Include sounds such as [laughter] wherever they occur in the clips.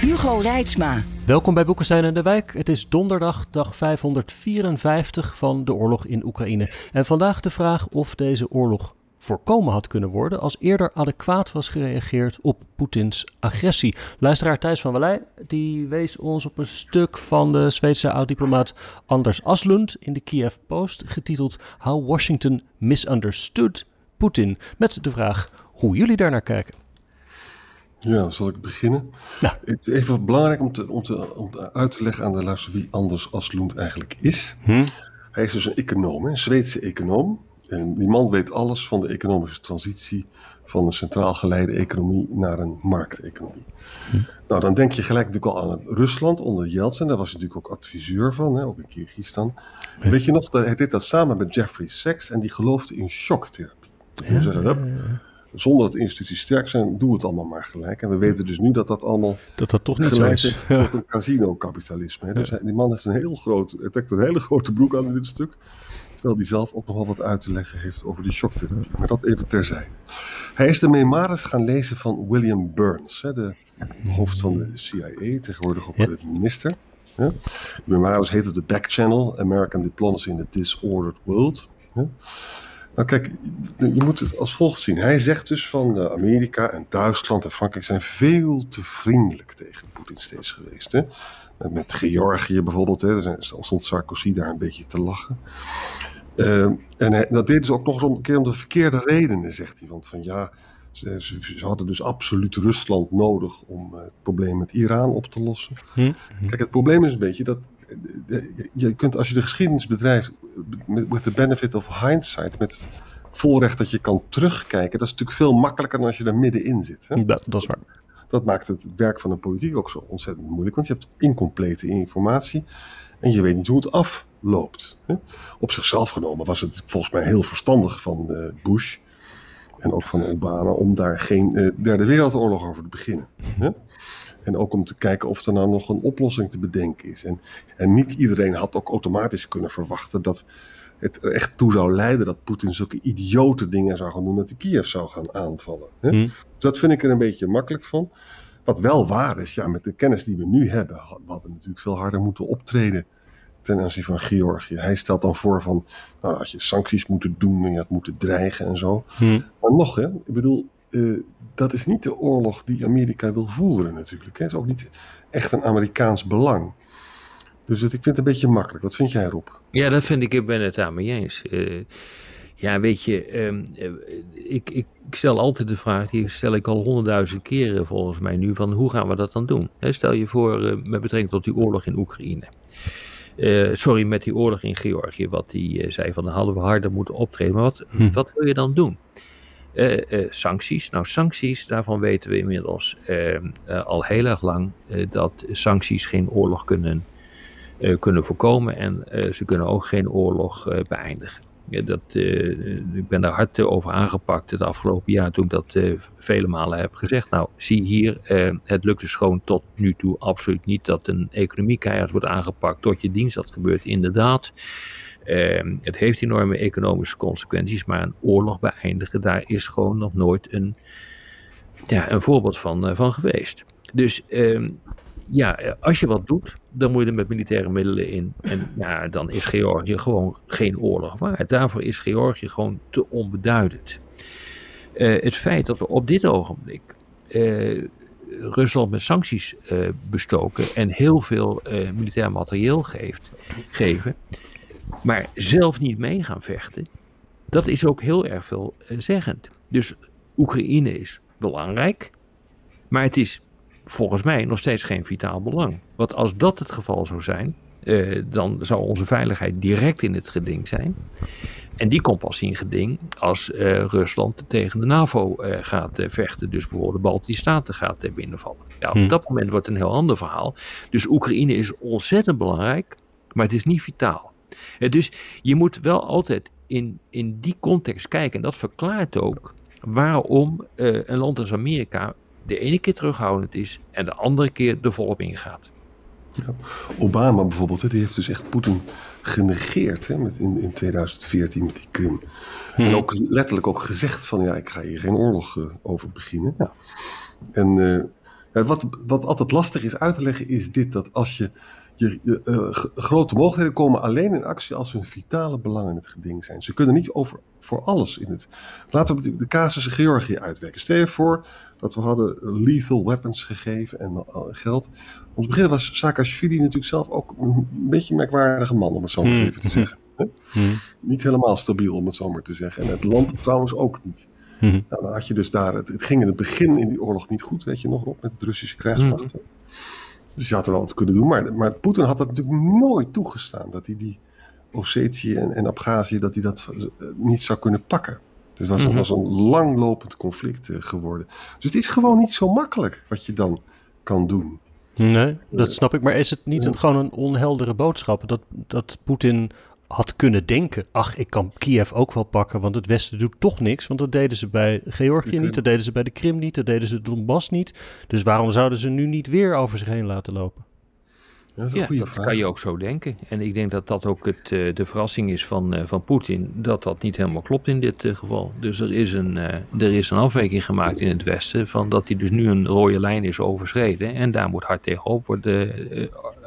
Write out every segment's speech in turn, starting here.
Hugo Reitsma. Welkom bij Boekenstein en de Wijk. Het is donderdag, dag 554 van de oorlog in Oekraïne. En vandaag de vraag of deze oorlog voorkomen had kunnen worden als eerder adequaat was gereageerd op Poetins agressie. Luisteraar Thijs van Wallij die wees ons op een stuk van de Zweedse oud-diplomaat Anders Aslund in de Kiev Post getiteld How Washington Misunderstood Putin met de vraag hoe jullie daar naar kijken. Ja, zal ik beginnen? Ja. Het is even belangrijk om, te, om, te, om te uit te leggen aan de luister wie Anders Aslund eigenlijk is. Hm? Hij is dus een econoom, een Zweedse econoom. En die man weet alles van de economische transitie van een centraal geleide economie naar een markteconomie. Nou, dan denk je gelijk natuurlijk al aan Rusland onder Yeltsin. Daar was hij natuurlijk ook adviseur van, hè, ook in Kyrgyzstan. Weet je nog, dat hij deed dat samen met Jeffrey Sachs en die geloofde in shocktherapie. Dat wil zeggen, hup, zonder dat instituties sterk zijn, doe het allemaal maar gelijk. En we weten dus nu dat dat allemaal Dat dat toch niet zo gelijk is. heeft tot een casino-kapitalisme. Dus die man heeft een heel groot, hij trekt een hele grote broek aan in dit stuk. Terwijl hij zelf ook nog wel wat uit te leggen heeft over die shocktherapie. Maar dat even terzijde. Hij is de memoires gaan lezen van William Burns, hè, de hoofd van de CIA, tegenwoordig ook Ja. de minister. hè. De memoires heette The Back Channel, American Diplomacy in a Disordered World. hè. Nou kijk, je moet het als volgt zien. Hij zegt dus van eh, Amerika en Duitsland en Frankrijk zijn veel te vriendelijk tegen Poetin steeds geweest. Hè? Met, met Georgië bijvoorbeeld, hè? stond Sarkozy daar een beetje te lachen. Ehm, en hij, dat deden ze ook nog eens om, een keer om de verkeerde redenen, zegt hij. Want van ja, ze, ze, ze hadden dus absoluut Rusland nodig om eh, het probleem met Iran op te lossen. Hm? Kijk, het probleem is een beetje dat eh, eh, je kunt als je de geschiedenis bedrijft met the benefit of hindsight, met het volrecht dat je kan terugkijken, dat is natuurlijk veel makkelijker dan als je er middenin zit. Hè? Dat, dat is waar. Dat maakt het werk van de politiek ook zo ontzettend moeilijk, want je hebt incomplete informatie en je weet niet hoe het afloopt. Hè? Op zichzelf genomen was het volgens mij heel verstandig van Bush en ook van Obama om daar geen eh, derde wereldoorlog over te beginnen. Hè? En ook om te kijken of er nou nog een oplossing te bedenken is. En, en niet iedereen had ook automatisch kunnen verwachten dat het er echt toe zou leiden dat Poetin zulke idiote dingen zou gaan doen, dat hij Kiev zou gaan aanvallen. Hè? Hm. Dus dat vind ik er een beetje makkelijk van. Wat wel waar is, ja, met de kennis die we nu hebben, we hadden natuurlijk veel harder moeten optreden ten aanzien van Georgië. Hij stelt dan voor van, nou, had je sancties moeten doen en je had moeten dreigen en zo. Hm. Maar nog, hè, ik bedoel, eh, dat is niet de oorlog die Amerika wil voeren natuurlijk. Hè. Het is ook niet echt een Amerikaans belang. Dus het, ik vind het een beetje makkelijk. Wat vind jij, Rob? Ja, dat vind ik, ik ben het daar mee eens. Eh, ja, weet je, ehm, eh, ik, ik, ik stel altijd de vraag, die stel ik al honderdduizend keren volgens mij nu, van hoe gaan we dat dan doen? Stel je voor met betrekking tot die oorlog in Oekraïne. Eh, sorry, met die oorlog in Georgië, wat die eh, zei van, dan hadden we harder moeten optreden. Maar wat, Hm. wat wil je dan doen? Eh, sancties. Nou, sancties, daarvan weten we inmiddels ehm, eh, al heel erg lang dat sancties geen oorlog kunnen kunnen voorkomen en ze kunnen ook geen oorlog beëindigen. Dat, eh, ik ben daar hard eh, over aangepakt het afgelopen jaar toen ik dat eh, vele malen heb gezegd. Nou, zie hier, eh, het lukt dus gewoon tot nu toe absoluut niet dat een economie keihard wordt aangepakt tot je dienst. Dat gebeurt inderdaad. Eh, het heeft enorme economische consequenties, maar een oorlog beëindigen, daar is gewoon nog nooit een, ja, een voorbeeld van, eh, van geweest. Dus ehm, ja, eh, als je wat doet, dan moet je er met militaire middelen in. En [laughs] nou, dan is Georgië gewoon geen oorlog waard. Daarvoor is Georgië gewoon te onbeduidend. Eh, het feit dat we op dit ogenblik eh, Rusland met sancties bestoken en heel veel militair materieel geeft, geven, maar zelf niet mee gaan vechten, dat is ook heel erg veelzeggend. Dus Oekraïne is belangrijk, maar het is volgens mij nog steeds geen vitaal belang. Want als dat het geval zou zijn, eh, dan zou onze veiligheid direct in het geding zijn. En die komt pas in geding als uh, Rusland tegen de NAVO uh, gaat vechten. Dus bijvoorbeeld de Baltische Staten gaat binnenvallen. Ja, op Hmm. dat moment wordt het een heel ander verhaal. Dus Oekraïne is ontzettend belangrijk, maar het is niet vitaal. dus je moet wel altijd in, in die context kijken. En dat verklaart ook waarom een land als Amerika de ene keer terughoudend is en de andere keer er volop ingaat. Ja. Obama bijvoorbeeld, hè, die heeft dus echt Poetin genegeerd hè, met in, in 2014 met die Krim. Hmm. En ook letterlijk ook gezegd van ja, ik ga hier geen oorlog uh, over beginnen. Ja. En uh, ja, wat, wat altijd lastig is uit te leggen is dit, dat als je, je uh, grote mogelijkheden komen alleen in actie als hun vitale belangen in het geding zijn. Ze kunnen niet over voor alles in het... Laten we de, casus Georgië uitwerken. Stel je voor dat we hadden lethal weapons gegeven en uh, geld. Om te beginnen was Saakashvili natuurlijk zelf ook een beetje een merkwaardige man, om het zo maar Hmm. even te zeggen. [laughs] Hmm. Niet helemaal stabiel, om het zo maar te zeggen. En het land trouwens ook niet. Hmm. Nou, dan had je dus daar, het, het, ging in het begin in die oorlog niet goed, weet je nog, op met het Russische krijgsmacht. Hmm. Dus je had er wel wat kunnen doen, maar, maar Poetin had dat natuurlijk nooit toegestaan, dat hij die Ossetië en, en Abhazie, dat hij dat uh, niet zou kunnen pakken. Dus het was, Mhm. was een langlopend conflict uh, geworden. Dus het is gewoon niet zo makkelijk wat je dan kan doen. Nee, dat snap ik. Maar is het niet een, gewoon een onheldere boodschap dat, dat Poetin had kunnen denken: ach, ik kan Kiev ook wel pakken, want het Westen doet toch niks. Want dat deden ze bij Georgië niet, dat deden ze bij de Krim niet, dat deden ze de Donbass niet. Dus waarom zouden ze nu niet weer over zich heen laten lopen? Ja, dat, ja, dat vraag. kan je ook zo denken. En ik denk dat dat ook het, uh, de verrassing is van, uh, van Poetin, dat dat niet helemaal klopt in dit uh, geval. Dus er is, een, er is een afwijking gemaakt in het Westen van dat hij dus nu een rode lijn is overschreden. En daar moet hard tegen op worden,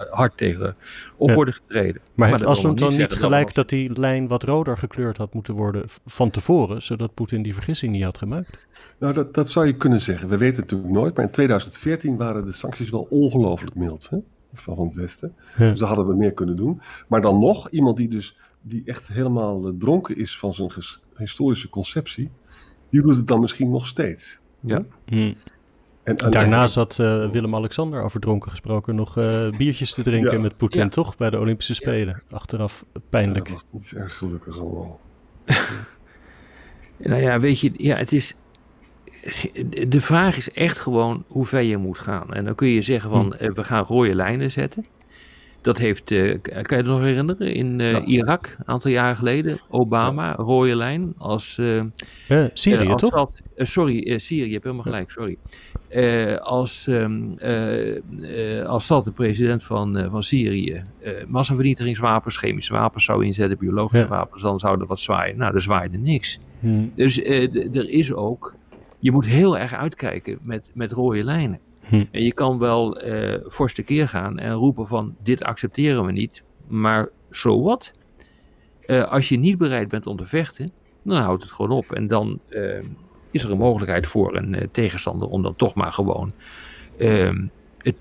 hard tegen op Ja. worden getreden. Maar heeft Asland nog dan niet gelijk dat die lijn wat roder gekleurd had moeten worden van tevoren, zodat Poetin die vergissing niet had gemaakt? Nou, dat, dat zou je kunnen zeggen. We weten het natuurlijk nooit, maar in 2014 waren de sancties wel ongelooflijk mild hè, van het Westen. Ja. Dus daar hadden we meer kunnen doen. Maar dan nog, iemand die dus die echt helemaal eh, dronken is van zijn historische conceptie, die doet het dan misschien nog steeds. Ja. Hm. En, en- Daarna zat eh, Willem-Alexander over dronken gesproken nog eh, biertjes te drinken Ja. met Poetin, Ja. toch? Bij de Olympische Spelen. Achteraf pijnlijk. dat was niet erg gelukkig allemaal. [laughs] Nou ja, weet je, ja, het is. De vraag is echt gewoon hoe ver je moet gaan. En dan kun je zeggen van eh, we gaan rode lijnen zetten. Dat heeft, eh, kan je het nog herinneren, in eh, Ja. Irak, een aantal jaar geleden, Obama, rode lijn, als... eh, Eh, Syrië, als toch? Sorry, Syrië, je hebt helemaal gelijk, sorry. Eh, als, ehm eh eh, Assad, de president van, van Syrië, massavernietigingswapens, chemische wapens zou inzetten, biologische Ja. wapens, dan zou er wat zwaaien. Nou, er zwaaide niks. Hm. Dus er is ook, je moet heel erg uitkijken met, met rode lijnen. Hm. En je kan wel fors tekeer gaan en roepen van dit accepteren we niet, maar zo wat? Als je niet bereid bent om te vechten, dan houdt het gewoon op. En dan eh, is er een mogelijkheid voor een eh, tegenstander om dan toch maar gewoon ehm, het,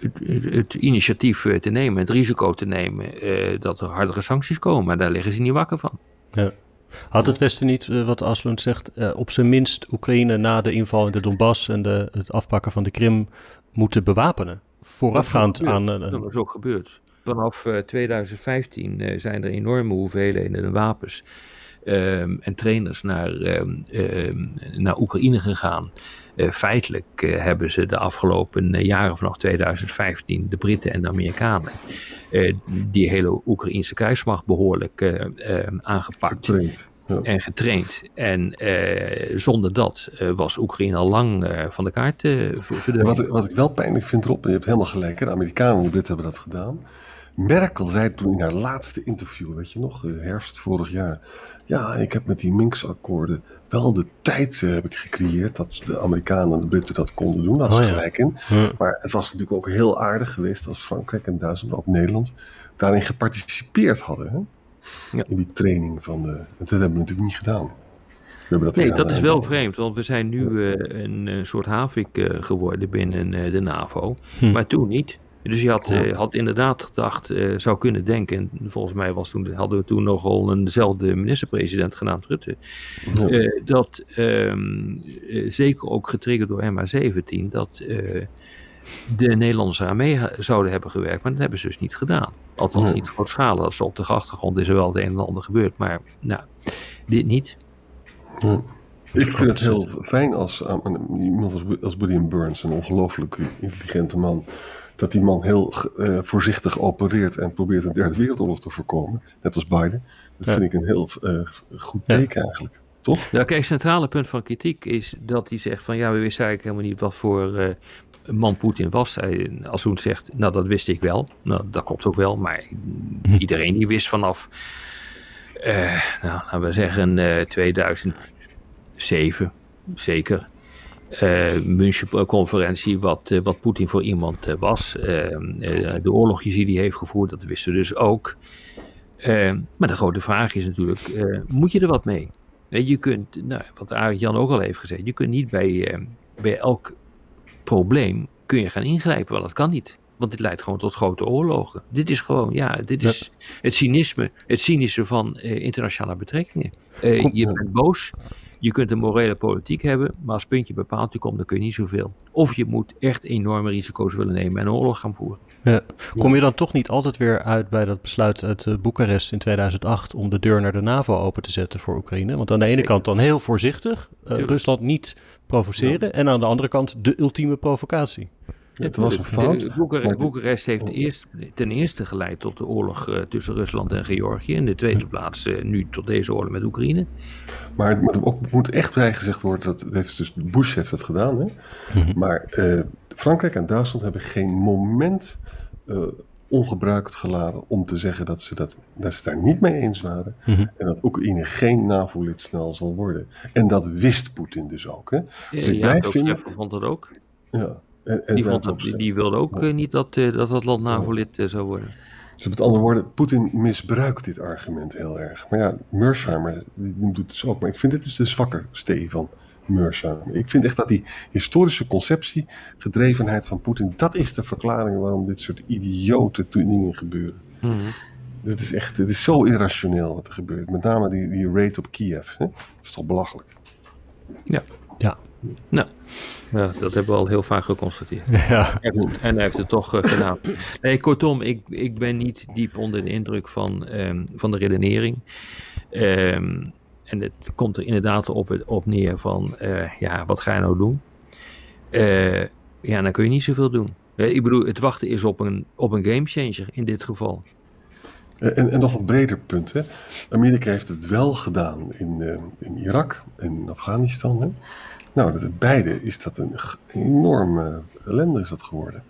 het, het, initiatief eh, te nemen, het risico te nemen eh, dat er hardere sancties komen. Maar daar liggen ze niet wakker van. Had het Westen niet, wat Aslund zegt, op zijn minst Oekraïne na de inval in de Donbass en de, het afpakken van de Krim moeten bewapenen? Voorafgaand aan... een- Dat is ook gebeurd. Vanaf eh, 2015 eh, zijn er enorme hoeveelheden wapens ehm, en trainers naar, ehm, ehm, naar Oekraïne gegaan. Eh, feitelijk eh, hebben ze de afgelopen eh, jaren vanaf 2015 de Britten en de Amerikanen die hele Oekraïnse krijgsmacht behoorlijk aangepakt Getraind. Ja. en getraind. En zonder dat was Oekraïne al lang van de kaart ver- En verdwenen. wat, wat ik wel pijnlijk vind en je hebt helemaal gelijk, hè, de Amerikanen en de Britten hebben dat gedaan. Merkel zei toen in haar laatste interview, weet je nog, eh, herfst vorig jaar. Ja, ik heb met die Minsk-akkoorden wel de tijd eh, heb ik gecreëerd dat de Amerikanen en de Britten dat konden doen. Daar had ze Oh ja. gelijk in. Maar het was natuurlijk ook heel aardig geweest als Frankrijk en Duitsland, ook Nederland, daarin geparticipeerd hadden. Hè? Ja. In die training van de. En dat hebben we natuurlijk niet gedaan. We hebben dat Nee, dat is wel vreemd, want we zijn nu eh, een soort havik geworden binnen de NAVO, Hm. maar toen niet. Dus je had, Ja. eh, had inderdaad gedacht, eh, zou kunnen denken, en volgens mij was toen, hadden we toen nogal eenzelfde minister-president genaamd Rutte, Ja. eh, dat ehm, eh, zeker ook getriggerd door MH17, dat de Nederlanders eraan mee zouden hebben gewerkt. Maar dat hebben ze dus niet gedaan. Althans niet grootschalig. Dat is op de achtergrond is er wel het een en ander gebeurd. Maar nou, dit niet. Ik vind het heel fijn als iemand als, als William Burns, een ongelooflijk intelligente man, dat die man heel uh, voorzichtig opereert en probeert een derde wereldoorlog te voorkomen. Net als Biden. Dat vind ik een heel uh, goed teken eigenlijk. Toch? Ja, kijk, het centrale punt van kritiek is dat hij zegt van ja, we wisten eigenlijk helemaal niet wat voor uh, man Poetin was. Hij, als hij zegt, nou dat wist ik wel. Nou, dat klopt ook wel, maar hm. iedereen die wist vanaf, nou laten we zeggen 2007, zeker München-conferentie wat, uh, wat Poetin voor iemand uh, was. de oorlogjes die hij heeft gevoerd, dat wisten we dus ook. maar de grote vraag is natuurlijk, moet je er wat mee? Je kunt, nou, wat Arend Jan ook al heeft gezegd, je kunt niet bij, bij elk probleem kun je gaan ingrijpen, want dat kan niet. Want dit leidt gewoon tot grote oorlogen. Dit is gewoon, ja, dit is het cynisme, het cynische van internationale betrekkingen. je bent boos, je kunt een morele politiek hebben, maar als puntje bepaald je komt, dan kun je niet zoveel. Of je moet echt enorme risico's willen nemen en een oorlog gaan voeren. Ja. Kom je dan toch niet altijd weer uit bij dat besluit uit uh, Boekarest in 2008 om de deur naar de NAVO open te zetten voor Oekraïne? Want aan de ene kant dan heel voorzichtig, uh, Rusland niet provoceren, en aan de andere kant de ultieme provocatie. Het was een fout. Boekarest heeft eerst, ten eerste geleid tot de oorlog uh, tussen Rusland en Georgië. In de tweede plaats uh, nu tot deze oorlog met Oekraïne. Maar het ook, moet echt bijgezegd worden, dat heeft dus, Bush heeft dat gedaan. Hè? Mm-hmm. Maar uh, Frankrijk en Duitsland hebben geen moment ongebruikt geladen om te zeggen dat ze, dat, dat ze daar niet mee eens waren. Mm-hmm. En dat Oekraïne geen NAVO-lid snel zal worden. En dat wist Poetin dus ook. Hè? Dus ja, ik blijf vinden... vond dat ook. Ja, die, vond die, die, wilde ook uh, niet dat, uh, dat dat land NAVO-lid zou worden. Dus met andere woorden, Poetin misbruikt dit argument heel erg. Maar ja, Mersheimer die doet het dus ook. Maar ik vind dit dus de zwakke stee van Mersheimer. Ik vind echt dat die historische conceptie, gedrevenheid van Poetin, dat is de verklaring waarom dit soort idiote dingen gebeuren. Mm -hmm. Dit is echt, dit is zo irrationeel wat er gebeurt. Met name die, die raid op Kiev. Hè? Dat is toch belachelijk. Ja. Ja, nou, ja, dat hebben we al heel vaak geconstateerd. [laughs] Ja. En, hij heeft het toch uh, gedaan. Nee, kortom, ik, ik ben niet diep onder de indruk van, um, van de redenering. Um, en het komt er inderdaad op, op neer van, uh, ja, wat ga je nou doen? Uh, ja, dan kun je niet zoveel doen. ik bedoel, het wachten is op een, op een gamechanger in dit geval. En, en, nog een breder punt. Hè. Amerika heeft het wel gedaan in, in Irak en Afghanistan. Hè. Nou, dat, beide is dat een enorme ellende is dat geworden.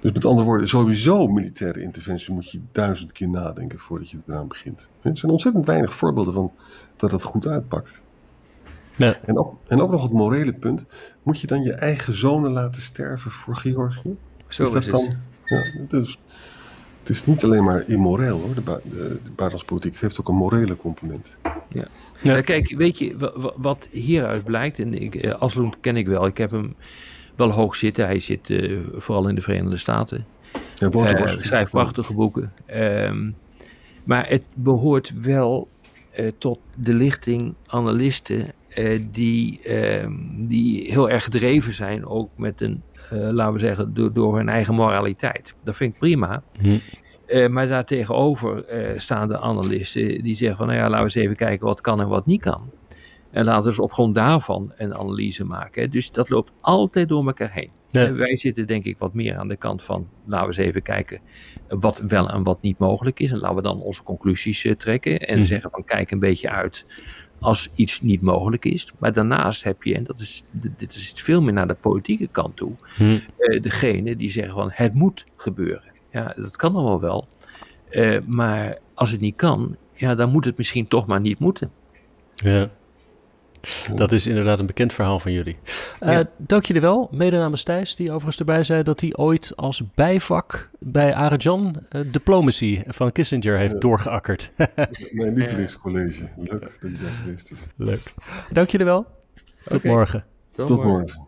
Dus met andere woorden, sowieso militaire interventie moet je duizend keer nadenken voordat je eraan begint. Er zijn ontzettend weinig voorbeelden van dat het goed uitpakt. Ja. En, ook, en ook nog het morele punt, moet je dan je eigen zonen laten sterven voor Georgië? Zo is, dat is dan, ja, dus, het is niet alleen maar immoreel hoor, de, bu de, buitenlandspolitiek. Het heeft ook een morele component. Ja. ja. Uh, kijk, weet je wat hieruit blijkt? En ik, uh, Asloen ken ik wel. Ik heb hem wel hoog zitten. Hij zit uh, vooral in de Verenigde Staten. Ja, uh, schrijft prachtige boeken. Um, maar het behoort wel tot de lichting analisten die, uh, die heel erg gedreven zijn, ook met een, uh, laten we zeggen, door, door, hun eigen moraliteit. Dat vind ik prima. Hm. Uh, maar daartegenover staan de analisten die zeggen van, nou ja, laten we eens even kijken wat kan en wat niet kan. En laten we eens op grond daarvan een analyse maken. Dus dat loopt altijd door elkaar heen. Ja. wij zitten denk ik wat meer aan de kant van, laten we eens even kijken wat wel en wat niet mogelijk is. En laten we dan onze conclusies trekken en hm. zeggen van, kijk een beetje uit als iets niet mogelijk is. Maar daarnaast heb je, en dat is, dit is veel meer naar de politieke kant toe, uh, degene die zeggen van het moet gebeuren. Ja, dat kan allemaal wel. Uh, maar als het niet kan, ja, dan moet het misschien toch maar niet moeten. Ja. Dat is inderdaad een bekend verhaal van jullie. Uh, ja. Dank jullie wel. Mede namens Thijs, die overigens erbij zei dat hij ooit als bijvak bij Arajan uh, diplomacy van Kissinger heeft ja. doorgeakkerd. [laughs] Mijn lievelingscollege. Leuk dat je daar geweest is. Leuk. Dank jullie wel. Tot okay. morgen. Tot, Tot morgen. morgen.